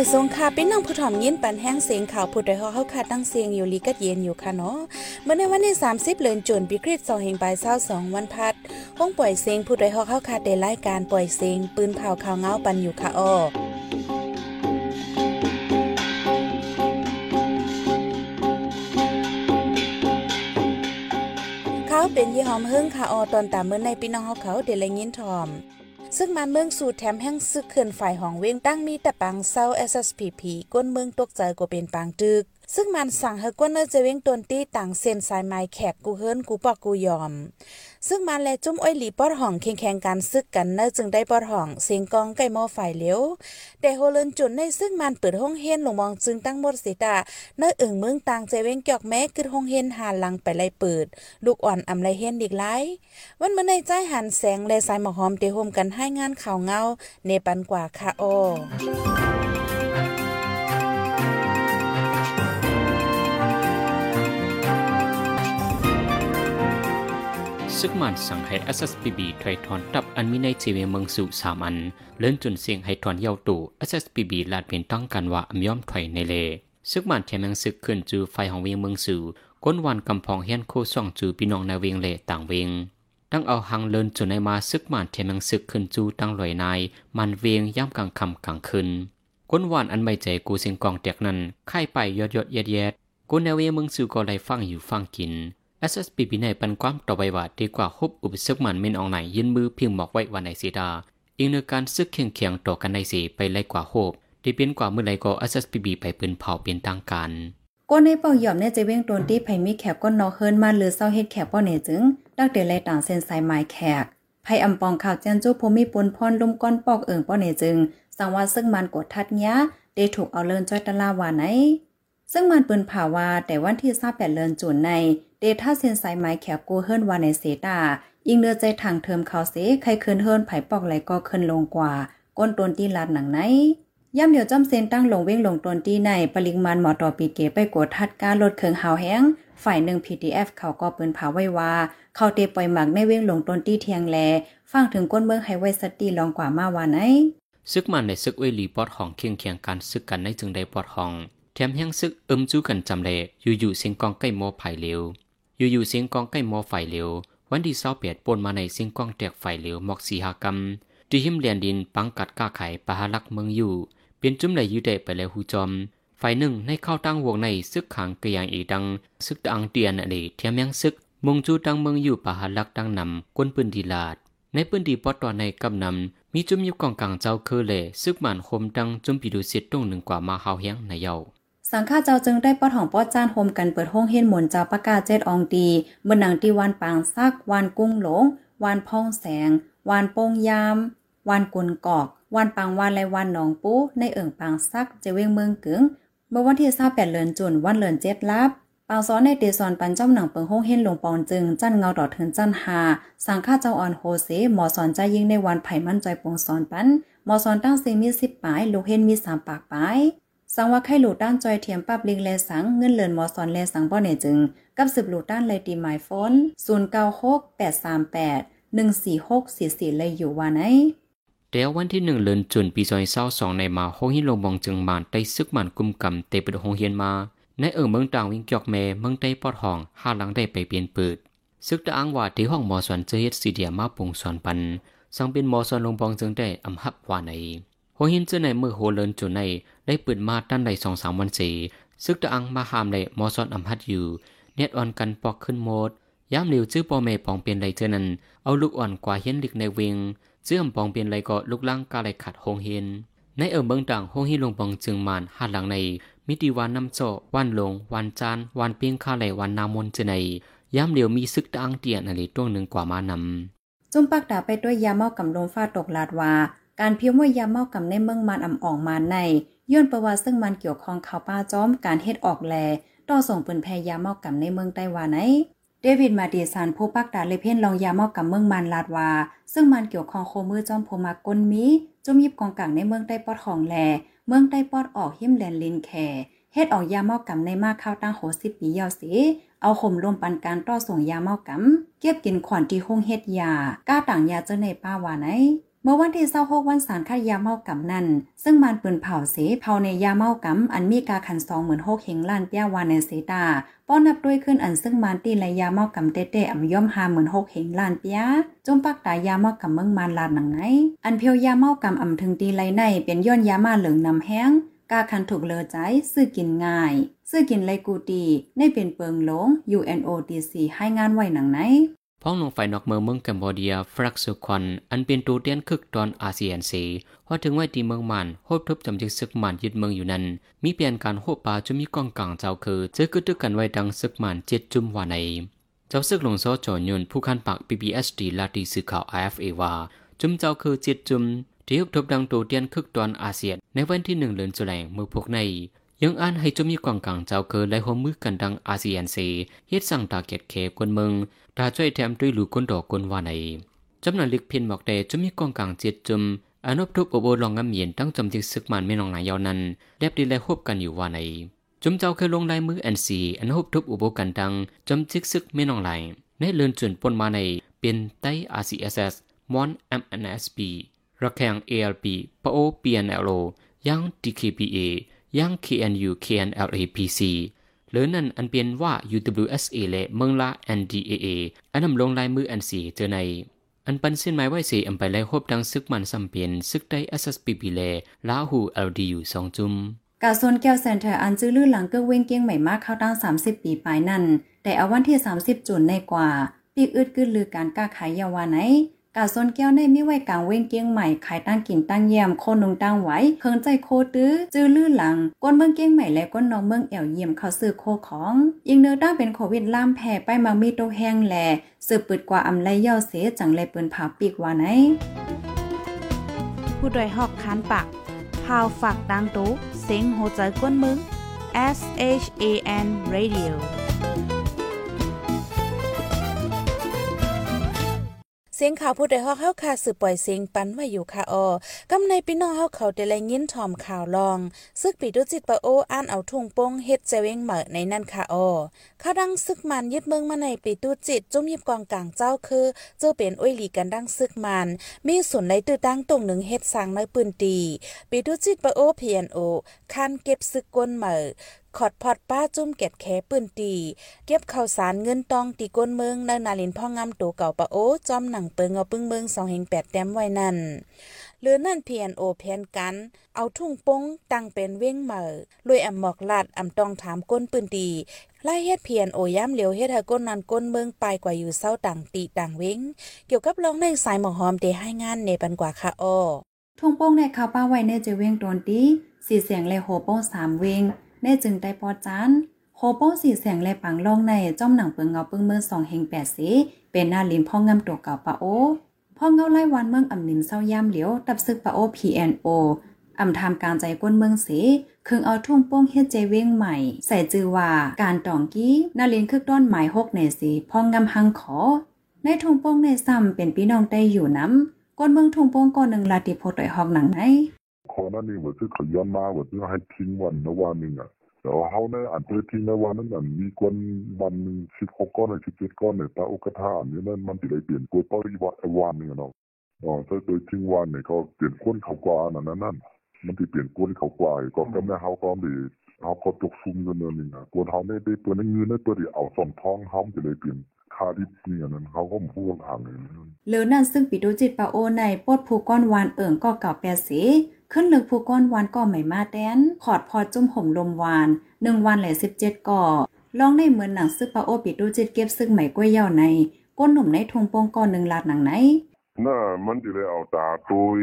อยสงค่ะเป็นน้องผู้ถ่อมยินปันแห้งเสียงข่าวผู้ใดฮอเฮาค่ะตั้งเสียงอยู่ลีกัดเย็นอยู่ค่ะเนาะเมื่อในวันที่30เดือนจุนปีคริสต์2แห่งปลาย22วันพัดห้องปล่อยเสียงผู้ใดฮอเฮาค่ะได้รายการปล่อยเสียงปืนเผาข่าวเงาปันอยู่ค่ะอ้อเขาเป็นยี่หอมเฮิงค่ะออตอนตามเมื่อในพี่น้องเฮาเขาเดลยินทอม ซึ่งมันเมืองสู่แถมแห่งซึกเขื่อนฝ่ายหองเว้งตั้งมีแต่ปังเศร้า SSPP ก้นเมืองตกใจกว่าเป็นปางตึก ซึ่งมันสั่งให้ก้นเนอจะเว้งตนตี้ต่างเส้นสายไม้แขกกูเฮิรนกูปอกกูยอม ซึ่งมันและจุ้มอ้อยหลีปอดห่องแข่งแข่งกันซึกกันเนอจึงได้ปอดห่องเสียงกองไก่หม้อฝ่ายเลี้ยวแต่โฮเลนจุนในซึ่งมันเปิดห้องเฮนลงมองจึงตั้งหมดสิตาเนอเอิงเมืองต่างใจเว้งจอกแม้คือห้องเฮนหาลังไปไล่เปิด ลูกอ่อนอำไลเฮนอีกหลายวันเมื่อในใจหันแสงและสายหมอกหอมเตโฮมกันให้งานข่าวเงาเนปันกว่าค่ะโอ ซึกมันสั่งให้ SSPB ถอยถอนตับอันมีในจีเวเมืองสู่สามัน เลื่อนจนเสียงให้ถอนเยาวตู่ SSPB ลาดเป็นต้องกันว่าอำย่อมถอยในเลซึกมันเทมังซึกขึ้นจูไฟของเวียงเมืองสู่ก้นวันกำพองเฮียนโคส่องจูพี่น้องในเวียงเลต่างเวียงตั้งเอาหังเลินจนในมาซึกมันเทมังซึกขึ้นจูตั้งลอยนายมันเวียงย่ำกลางคำกลางคืนก้นวันอันไม่ใจกูเสียงกองแตกนั้นไข่ไปยอดยอดเย็ดเย็ดก้นในเวียงเมืองสู่ก็เลยฟังอยู่ฟังกิน SSPP ในปันความต่อไปว่าดีกว่าฮุบอุปสรรคมันเม่นอองไหนยืนมือพียงหมอกไว้วันไหนสีดาอีกในการซึกเคียงเคียงต่อกันในสีไปไล่กว่าโฮบที่เป็นกว่าเมื่อไรก็ SSPP ไปปืนเผาเป็นทางการก้นในเป่าหย่อมเนี่ยจะเว้งโดนที่ไผมีแขกก้นนอเฮิรนมาหรือเศร้าเฮ็ดแขกป้อเนจึงดักเดลัยต่างเส้นสายไม้แขกไผอำปองข่าวแจ้นจู้ภูมิปนพรลุ่มก้อนปอกเอิงป้อเนจึงสังว่าซึ่งมันกดทัดเงี้ยได้ถูกเอาเลินจ้อยตะลาวาไหนซึ่งมันปืนผ่าวาแต่วันที่28เลินจุนใน เดท่าเซนไซไม้แขกกูเฮิรนวาในเซตายิงเนื้อใจทางเทิมเขาเสใครคืนเฮิรนไผปอกไหลก็ขึ้นลงกว่า ก้นตนที่ลาดหนังไหนย่ำเดียวจำเซนตั้งลงเว้งลงตนที่ในปริมาณหมอต่อปีเกไปกดทัดการลดเครื่องหาวแห้งฝ่ายหนึ่ง PDF เขาก็ปืนเผาไว้ว่า เขาเตปล่อยหมักในเว้งลงตนที่เทียงแลฟังถึงก้นเมืองไฮไวสตีลองกว่ามาว่าไหนซึกมันในซึกเวลีปอดห้องเคียงเคียงกันซึกกันในจึงได้ปอดห้องแถมยังซึกเอิมจู้กันจำเลอยู่ๆเสียงกองใกล้โมไผ่เลว อยู่ๆเสียงกองใกล้โมอไฟเหลววันที่เศร้าเปียดปนมาในเสียงกองแตกไฟเหลวหมอกสีหากรรมที่หิมเลียนดินปังกัดก้าไข่ปะหาลักเมืองอยู่เป็นจุ้มไหลยู่ได้ไปแล้วหูจอมไฟหนึ่งในเข้าตั้งวงในซึกขังกระยางอีดังซึกตังเตียนอะไรเทียมยังซึกมงจูตังเมืองอยู่ปะหาลักดังนำก้นปืนดีลาด ในปืนดีปอตอนในกำนำมีจุ้มยุบกองกลางเจ้าคือเล่ซึกหมันคมดังจุ้มปีดูเสียตรงหนึ่งกว่ามาเฮาเฮียงในเยา สังฆาเจ้าจึงได้ปอดของปอจ้านโฮมกันเปิดห้องเฮ็นหมุนเจ้าประกาศเจ็ดอองตีเมื่อหนังที่วานปางซักวานกุ้งหลงวานพ่องแสงวานโป้งยามวานกุนกอกวานปางวานและวานหนองปูในเอิ่งปางซักเจเวงเมืองกึงเมื่อวันที่28เดือนจุนวันเลือนเจ็ดลับปางซ้อนในเตซอนปันจ้อมหนังเปิงห้องเฮ็นหลวงปองจึงจันเงาดอกถึงจันหาสังฆาเจ้าอ่อนโฮเซหมอสอนใจยิ่งในวันไผ่มั่นใจปงสอนปันหมอสอนตั้งเซมีสิบปลายลูกเฮ็นมีสามปากปลาย สังว่าไข่หลูด้านจอยเทียมปับลิงแลสังเงินเลือนหมอสอนแลสังป้อเนจึง กับสืบหลูด้านเลยตีหมายฟน096838 14644เลยอยู่ว่าไหนเดี๋ยววันที่หนึ่งเลือนจุนปีซอยเศร้าสองในมาโฮฮิโลบองจึงมานได้ซึกมันกุมกำเตปิดโฮเฮียนมา ในเอิงเมืองต่างวิ่งจอกแม่เมืองใต้ปอดห้องห้าหลังได้ไปเปลี่ยนเปิดซึกตะอังว่าที่ห้องหมอสอนเจเฮ็ดสีเดียมาปงสอนปันสังเป็นหมอสอนลงบองจึงได้อำหับว่าใน โฮหินเจอในมือโฮเลินจุนในได้ปืนมาตั้นได้สองสามวันเสีซึกตะอังมาหามเลยหมอสอนอำหัดอยู่ เน็ตอ่อนกันปอกขึ้นโมดย้ำเหลียวจื้อปอเมปองเปลี่ยนไรเจอนั้น เอาลูกอ่อนกว่าเฮียนลิกในเวงเจื้อมปองเปลี่ยนไรก็ลูกล่างกาไรขัดหงเฮนในเอิมเบิงต่างหงฮิลงปองจึงมานหาดหลังใน มิติวันน้ำโจวันลง วันจานวันเปียงคาไหลวันนามนเจในย้ำเหลียวมีซึกตะอังเตียนอะไรตัวหนึ่งกว่ามานำจุมปักดาไปด้วยยาเมากำลมฟ้าตกลาดว่า การเพียวมวยยาเมากำในเมืองมันอ่ำอ่องมาในย้อนประวัติซึ่งมันเกี่ยวข้องข่าวป้าจ้อมการเฮ็ดออกแลต่อส่งปืนแพยาเมากำในเมืองไต้หวันไหนเดวิดมาดีสันผู้ปักดาเลเพนลองยาเมากำเมืองมันลาดว่าซึ่งมันเกี่ยวข้องโคมือจอมโพมากก้นมีจุ่มยิบกองกลางในเมืองใต้ปอดของแล เมืองใต้ปอดออกหิมแลนลินแคเฮ็ดออกยาเมากำในมากข้าวตั้งโหสิบปียาวสิเอาข่มรวมปันการต่อส่งยาเมากำเก็บกินขวัญที่ห้องเฮ็ดยาก้าต่างยาเจ้าในป้าวาไหน เมื่อวันที่26วันสารคัดยาเมากำนั้นซึ่งมันปืนเผาเสเผาในยาเมากำอันมีกาขัน26,000เฮงล้านเปียวานในเสตาป้อนนับด้วยขึ้นอันซึ่งมันตีและยาเมากำเต้ๆอำย่อม56,000เฮงล้านเปียจมปักตายาเมากำเมืองมานลาดหนังไหนอันเพียวยาเมากำอำถึงตีไรในเป็นย้อนยามาเหลืองนำแห้งกาคันถูกเลอใจซื้อกินง่าย ซื้อกินไรกูตีในเป็นเปิงหลง UNODC ให้งานไว้หนังไหน พ้องลงไฟนอกเมืองเมืองกัมพูเดียฟรักสุคอนอันเป็นตัวเตียนคึกตอนอาเซียนสีว่าถึงไว้ที่เมืองมันโฮบทบจำจึกศึกมันยึดเมืองอยู่นั้น มีเปลี่ยนการโฮบปาจะมีกองกลางเจ้าคือเจอคือตึกกันไว้ดังศึกมันเจ็ดจุ่มวาในเจ้าซึกหลงโซจอนยนผู้คันปาก PBSD ลาตีสื่อข่าว IFA ว่าจุ่มเจ้าคือเจ็ดจุ่มที่ฮบทบดังตัวเตียนคึกตอนอาเซียนในวันที่หนึ่งเดือนจุลายเมื่อพวกใน ยังอ่านให้จะมีกองกลางเจ้าเกิดและหัวมือกันดังอาเซียนเซเฮ็ดสั่งตาเกียดเคกวนเมืองตาช่วยแถมด้วยหลูกคนดอกคนว่าในจำนวนลิกเพียนบอกแต่จะมีกองกลางเจ็ดจุมอนุทุกอบโอลองงำเมียนตั้งจำจิกซึกมันไม่นองนายยาวนั้นแลบดีและควบกันอยู่ว่าในจุมเจ้าเคยลงลายมือแอนซีอันฮบทุบอุโบกันดังจำจิกซึกไม่นองไหลในเลือนจุนปนมาในเป็นไต้ RCSS มอน MNSP ระแขง ALP ปโอ PNLO ยัง DKPA ยัง KNU KNLAPC หรือนั่นอันเปลี่ยนว่า UWSA และเมืองละ NDAA อันนำลงลายมืออันสีเจอใน อันปันเส้นไม้ไว้สีอันไปไล่คบดังซึกมันสัมเปียนซึกได้ SSPP เลลาหู LDU สองจุมกาโซนแก้วเซนเตอร์อันจื้อลื่นหลังเกื้อเว้งเกี้ยงใหม่มากเข้าตั้ง 30 ปีปลายนั่น แต่เอาวันที่ 30 จุนในกว่า ปีอึดกึดลือการก้าขายยาวาไหน กาซนแก้วในมีไว้กลางเว้งเกียงใหม่ขายตั้งกินตั้งเยี่ยมโคนุงตั้งไว้เพิงใจโคตื้อจื้อลื่อหลังก้นเมืองเกียงใหม่และก้นน้องเมืองแอวเยี่ยมเขาซื้อโคของยิงเนื้อตั้งเป็นโควิดล่ามแผ่ไปมามีโตแห้งแหล่สืบปืดกว่าอำไลย่อเสจังเลยปืนผาปีกว่าไหนผู้ดยหอกคานปากพาวฝากดังตู้เซ็งโหใจก้นมึง S H A N Radio สียงข่าวผู้ใดฮอกเฮาค่ะสืบปล่อยเสียงปันไว้อยู่ค่ะออกำในพี่น้องเฮาเขาได้แลยินถ่อมข่าวลอง ซึกปีดุจิตปะโออ่านเอาทุ่งโป้งเฮ็ดเจเวงเหมอในนั่นค่ะออข้าดังซึกมันยึดเมืองมาในปีตุจิตจุ่มยิบกองกลางเจ้าคือ เจ้าเป็นอ้อยหลีกันดังซึกมัน มีส่วนในตื้อตั้งตรงหนึ่งเฮ็ดสร้างในปืนตีปีตุจิตปะโอเพียนโอคันเก็บซึกก้นเหมอ ขอดพอดป้าจุ่มเก็ดแขปืนตี เก็บข่าวสารเงินตองตีก้นเมืองในนาลินพ่องามตัวเก่าปะโอจอมหนังเปิงเอาปึ้งเมืองสองเฮงแปดแต้มไว้นั่นหรือนั่นเพียนโอแพนกัน เอาทุ่งป้งตั้งเป็นเว้งเหม่อลุยอ่ำหมอกลาดอ่ำตองถามก้นปืนตีไล่เฮ็ดเพียนโอย่ำเหลียวเฮ็ดให้ก้นนันก้นเมืองไปกว่าอยู่เศร้าต่างตีต่างเว้ง เกี่ยวกับร้องในสายหมอกหอมเดให้งานในปันกว่าค่ะอ้อทุ่งโป้งในข่าวป้าไว้ในจะเว้งตนตีสีเสียงเลยโหโป้งสามเว้ง แน่จึงได้พอจานโฮโป้สีแสงและปังลองในจ้อมหนังเปิงเงาเปิงเมืองสองเฮงแปดสีเป็นหน้าลินพ่องงำตัวเก่าปะโอพ่อเงาไล่วันเมืองอ่ำนินเศร้าย่ามเหลียวตับซึกปะโอ PNO อ่ำทำการใจก้นเมืองสีคืงเอาทุ่งโป้งเฮ็ดใจเว้งใหม่ ใส่จือว่าการตองกี้นาลินคึกต้นหมายหกในสีพ่องงำหังขอ ในทุ่งโป้งในซ้ำเป็นพี่น้องได้อยู่น้ำก้นเมืองทุ่งโป้งก้อนหนึ่งลาติโพต่อยหอกหนังไหน ขอนั่นนี่เหมือนที่เขาย้อนมาเหมือนที่ให้ทิ้งวันนะวันหนึ่งอะแต่ว่าเขาเนี่ยอันเพื่อที่ในวันนั้นอันมีคนวันสิบหกก้อนหรือสิบเจ็ดก้อนเนี่ยตาโอกาทาอันนี้นั่นมันจะได้เปลี่ยนกฎปริวัติวันนึงเนาะอ๋อถ้าโดยทิ้งวันเนี่ยก็เปลี่ยนคนเขากว่านั่นนั่นมันจะเปลี่ยนคนเขากว่าก็ก็แม่เขาก็ดีเขาก็จกซุ่มกันเนี่ยนะคนเขาเนี่ได้ตัวนั้นเงินได้ตัวเดียวเอาสองท้องเขาจะได้เปลี่ยนคาดิบนี่ยนั้นเขาก็พูดทางเลยเลือนั่นซึ่งปิโดจิตปาโอในปดผูก้อนวานเอิงก็เก่าแปดสี ขึ้นลึกผู้ก้อนวานก่อใหม่มาแดนขอดพอจุ่มห่มลมวานหนึ่งวันแหล่สิบเจ็ดก่อลองในเหมือนหนังซึกปาโอปิดดูจิตเก็บซึกใหม่ก้วยเย่าในก้นหนุ่มในทงโปงก่อนหนึ่งลาดหนังไหนน่ามันจะได้เอาตาตุย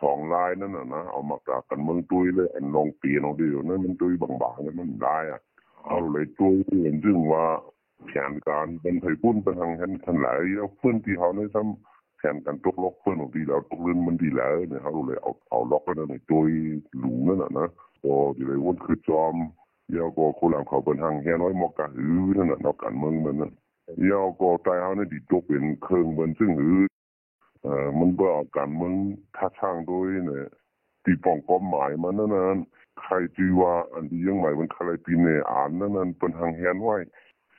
สองลายนั่นน่ะนะเอามาจากกันเมืองตุยเลยอันลองปีนองดียู่นั่นมันตุยบางๆนั่นมันได้อะเอาเลยตุยเห็นซึ่งว่าแผนการเป็นไผปุ้นเป็นทางเห็นทันหลายแล้วเพื่อนที่เขาในซ้ำ แทนกันตกล็อกเพื่อนของดีแล้วตกลื่นมันดีแล้วเนี่ยเขาเลยเอาเอาล็อกกันในตัวหลุมนั่นน่ะนะก็ดีเลยวนคือจอมยาวก็คนหลังเขาเป็นทางแค่น้อยมอกกะหือนั่นน่ะนอกกันเมืองมันนั่นยาวก็ตายเขาเนี่ยดีตกเป็นเครื่องมันซึ่งหือเอ่อมันบ่เอากันเมืองท่าช่างด้วยเนี่ยตีปองก้อมหมายมันนั่นนั่นใครจีว่าอันที่ยังหมายมันใครปีเนอ่านนั่นนั่นเป็นทางแฮนไว้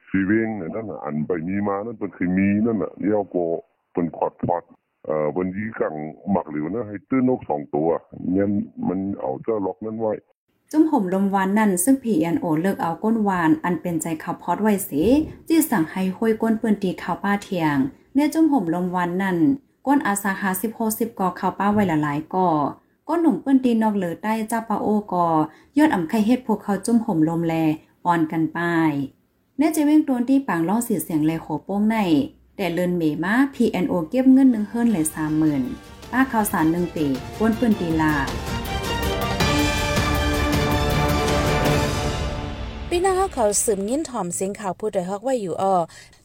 สีเวงนั่นน่ะอันไปมีมานั่นเป็นเคยมีนั่นน่ะยาวก็ เป็นขอดพอดเอ่อวันยีกังหมักหลิวนะให้ตื้อนกสองตัวเนี่ยมันเอาเจ้าล็อกนั้นไว้ จุ่มห่มลมวานนั่นซึ่ง PNO เลิกเอาก้นวานอันเป็นใจข่าวพอดไว้สิจี้สั่งให้ห้วยก้นปืนตีข่าวป้าเทียง เนี่ยจุ่มห่มลมวานนั่นก้นอาสาหาสิบหกสิบก่อข่าวป้าไว้ละหลายก่อก้นหนุ่มปืนตีนอกเหลือใต้เจ้าปาโอกอยอดอ่ำไข่เฮ็ดพวกเขาจุ่มห่มลมแลอ่อนกันไปเนี่ยจะเว้งตัวที่ปางล่อสีเสียงแลโขโป้งใน แต่เลินเมมา PNO เก็บเงินหนึ่งเฮิรนเลยสามหมื่นป้าข่าวสารหนึ่งปีว้นปืนตีลา พี่น้องเฮาเขาสืบยินถ่อมเสียงข่าวผู้ใดฮอกไว้อยู่ออ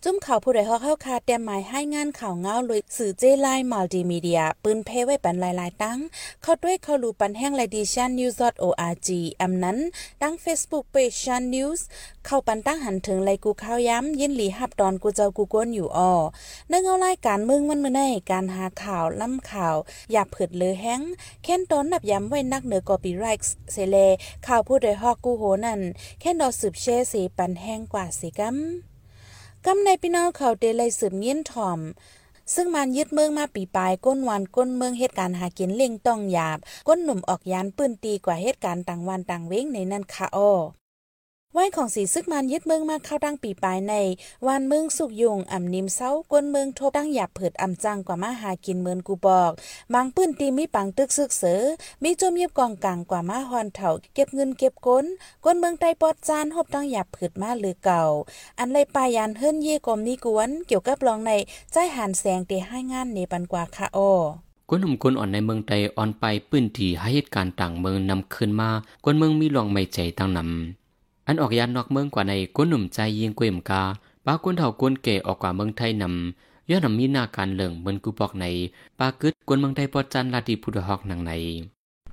จุ้มข่าวผู้ใดฮอกเฮาคาแต้มหมายให้งานข่าวเงาเลยสื่อเจไลน์มัลติมีเดีย ปืนเพไว้ปันหลายๆตั้ง เข้าด้วยเข้ารูปันแห้งไลดิชัน news.org อำนั้นตั้ง Facebook page Shan News เข้าปันตั้งหันถึงไลกูข่าวย้ำยินหลีหับดอนกูเจ้ากูก้นอยู่ออเนื่องเอารายการเมืองมันมื้อในการหาข่าวล่ำข่าว อย่าเผิดเลยแห้งแค่นตอนนับย้ำไว้นักเหนือกอปีไรส์เซเลข่าวผู้ใดฮอกกูโหนั่นแค่นดอสืบเช่สีปันแห้งกว่าสิกัมกำในพี่น้องเขาเดลัยสืบเงี้ยนถ่อมซึ่งมันยึดเมืองมาปีปลายก้นวันก้นเมืองเหตุการณ์หากินเลี่ยงต้องหยาบ ก้นหนุ่มออกยานปืนตีกว่าเหตุการณ์ต่างวันต่างเว้งในนันค่ะอ้อ ว่ายของสีซึกมันยึดเมืองมาเข้าตั้งปีปลายในวันเมืองสุกยุงอ่ำนิมเศร้าก้นเมืองทบตั้งหยาบเผิดอ่ำจังกว่ามาหากินเมือนกูบอกบางปื้นตีมีปังตึกซึกเสือมีจมเยียบกองกลางกว่ามาฮอนเถาเก็บเงินเก็บก้นก้นเมืองไตปอดจานหบตั้งหยาบเผิดมาหรือเก่า อันเลยปายานเฮิรนเย่กรมนี้กวนเกี่ยวกับรองในใจหันแสงเตให้งานในปันกว่าค่ะอ้อกวนหนุ่มกวนอ่อนในเมืองไทยอ่อนไปปื้นที่ให้เหตุการณ์ต่างเมืองนำขึ้นมากวนเมืองมีลองไม่ใจตั้งนำ อันออกยานนอกเมืองกว่าในกวนหนุ่มใจยิงกวยมกาป้ากวนเฒ่ากวนเก๋ออกกว่าเมืองไทยนำย้อนนำมีหน้าการเหลิงเหมือนกูบอกในปากึดกวนเมืองไทยปอจันลาดีพุทธฮอกหนังใน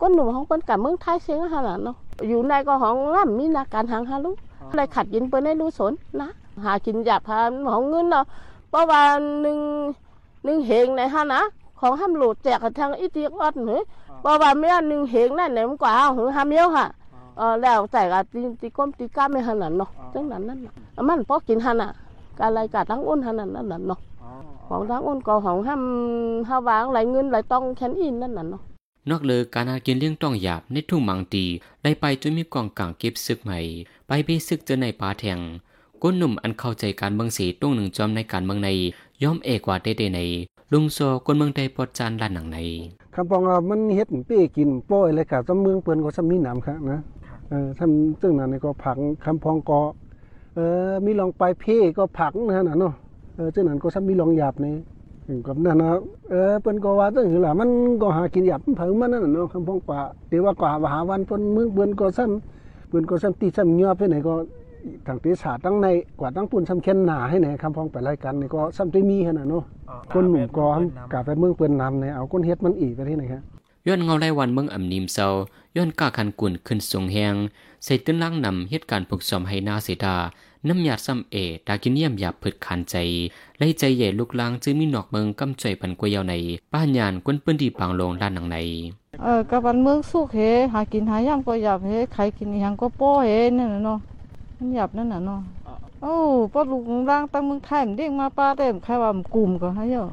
con nụ không con cả mương thái xuyên hà là nó dù này có họ làm mi là cản hàng hà lúc lại khát dính bên này lưu sốn ná hà chín dạp hà họ ngân nó bao bà nưng nưng hiện này hà ná ของห้ามหลุดแจกทางอีทีออดหรือเพราะว่าแม่นึงเห็นนั่นเนี่ยมันกว่าหรือห้ามเยอะค่ะ เออแล้วแต่ก็ตีตีก้มตีก้ามไม่หันนั่นเนาะจังนั้นนั่นน่ะมันพอกินหันอะการอะไรกาทั้งอ้นหันนั่นนั่นเนาะของทั้งอ้นก็ของห้ามห้าวางไหลเงินไหลต้องแคนอินนั่นน่ะเนาะนอกเลยการหากินเลี้ยงต้องหยาบในทุ่งมังตีได้ไปจนมีกองกลางเก็บซึกใหม่ ไปเบซึกเจอในป่าแทงก้นหนุ่มอันเข้าใจการเมืองสีตุ้งหนึ่งจอมในการเมืองในย่อมเอกว่าเด้ๆในลุงโซคนเมืองใดปอดจานลานหนังในคำปองว่ามันเฮ็ดเป้กินโป้ยอะไรกับตำเมืองเปิ้นก็ซ้ำมีน้ำครับนะ เออทำซึ่งนั้นนี่ก็ผักคำพองก็เออมีลองไปเพ่ก็ผักนะน่ะเนาะเออซึ่งนั้นก็ซ้ำมีลองหยาบนี่ถึงกับนั่นนะเออเปิ้นก็ว่าตั้งคือล่ะมันก็หากินหยาบเพิ่งมันนั่นน่ะเนาะคำพองป่าแต่ว่ากว่าหาวันเปิ้นเมืองเปิ้นก็ซ้ำเปิ้นก็ซ้ำตีซ้ำยอบไปไหนก็ทางตีศาสตร์ตั้งในกว่าตั้งปุ่นซ้ำเข็นหนาให้ไหนคำพองไปรายการนี่ก็ซ้ำได้มีหั่นน่ะเนาะคนหนุ่มก็กาไปเมืองเปิ้นนำเนี่ยเอาคนเฮ็ดมันอีกไปที่ไหนครับย้อนเงาไล่วันเมืองอ่ำนิมเซา ย้อนกล้าคันกุ่นขึ้นทรงแหงใส่ตื้นล่างนำเหตุการณ์ผูกสอมให้นาเสดา น้ำยาซ้ำเอดากินเยี่ยมหยาบผึดขันใจไล่ใจใหญ่ลูกลางจึงมีนอกเมืองกำจ่อยปันกวยยาวใน ป้านยานกวนปื้นดีปางลงด้านหนังในเออกับวันเมืองสุกเฮหากินหายามก็หยับเฮใครกินอีหยังก็โป้เฮนั่นน่ะเนาะมันหยับนั่นน่ะเนาะโอ้ป้าลูกร่างตั้งเมืองไทยมันเด้งมาป้าเด้มใครว่ามันกลุ่มก็ให้เยอะ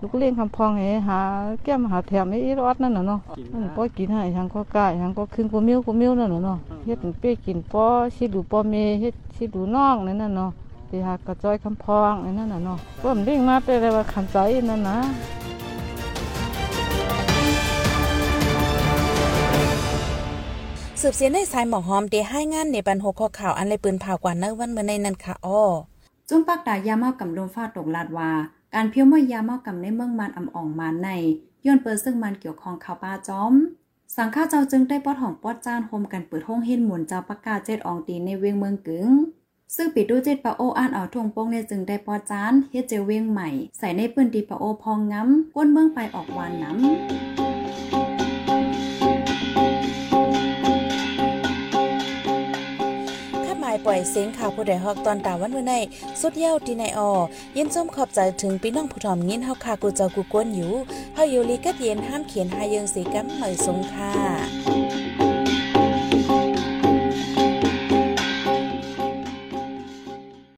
ลูกเลี้ยงคำพองเฮหา แก้มหาแถมไอ้อีรอดนั่นน่ะเนาะมันป้อกินให้หยังก็กล้าหยังก็ขึ้นกว่ามิ้วกว่ามิ้วนั่นน่ะเนาะเฮ็ดเป็นเป้กินป้อสิดูป้อเมเฮ็ดสิดูน้องนั่นน่ะเนาะที่หากระจอยคำพองนั่นน่ะเนาะก็มันเด้งมาแต่ว่าขันใจนั่นนะสืบเสียนในสายหมอหอมเดให้งานในบันหกข้อข่าวอันเลยปืนผ่ากว่าเนื้อวันเมื่อในนั้นค่ะอ้อจุ้มปักดายาเมากำลมฟ้าตกลาดว่า การเพี้ยวเมื่อยาเมากำในเมืองมันอำอ่องมานในย้อนเปิดซึ่งมันเกี่ยวข้องข่าวป้าจอม สังข้าเจ้าจึงได้ปอดของปอดจานโฮมกันเปิดห้องเฮ็ดหมุนเจ้าปากกาเจ็ดอองตีในเวียงเมืองกึงซึ่งปิดดูเจ็ดปะโออ่านเอาทงโป้งเนี่ยจึงได้ปอดจานเฮ็ดเจเวียงใหม่ ใส่ในปืนตีปะโอพองง้ำก้นเมืองไปออกวานน้ำ วยเสียงข่าวผู้ใดฮอกตอนตาวันเมื่อในสุดเย้าที่ในออยินส้มขอบใจถึงพี่น้องผู้ถ่อมยินเฮาคากูเจ้ากูกวนอยู่เฮาอยู่ลีกัดเย็นห้ามเขียนหาเยิงสีกัมเหมยสงค่ะ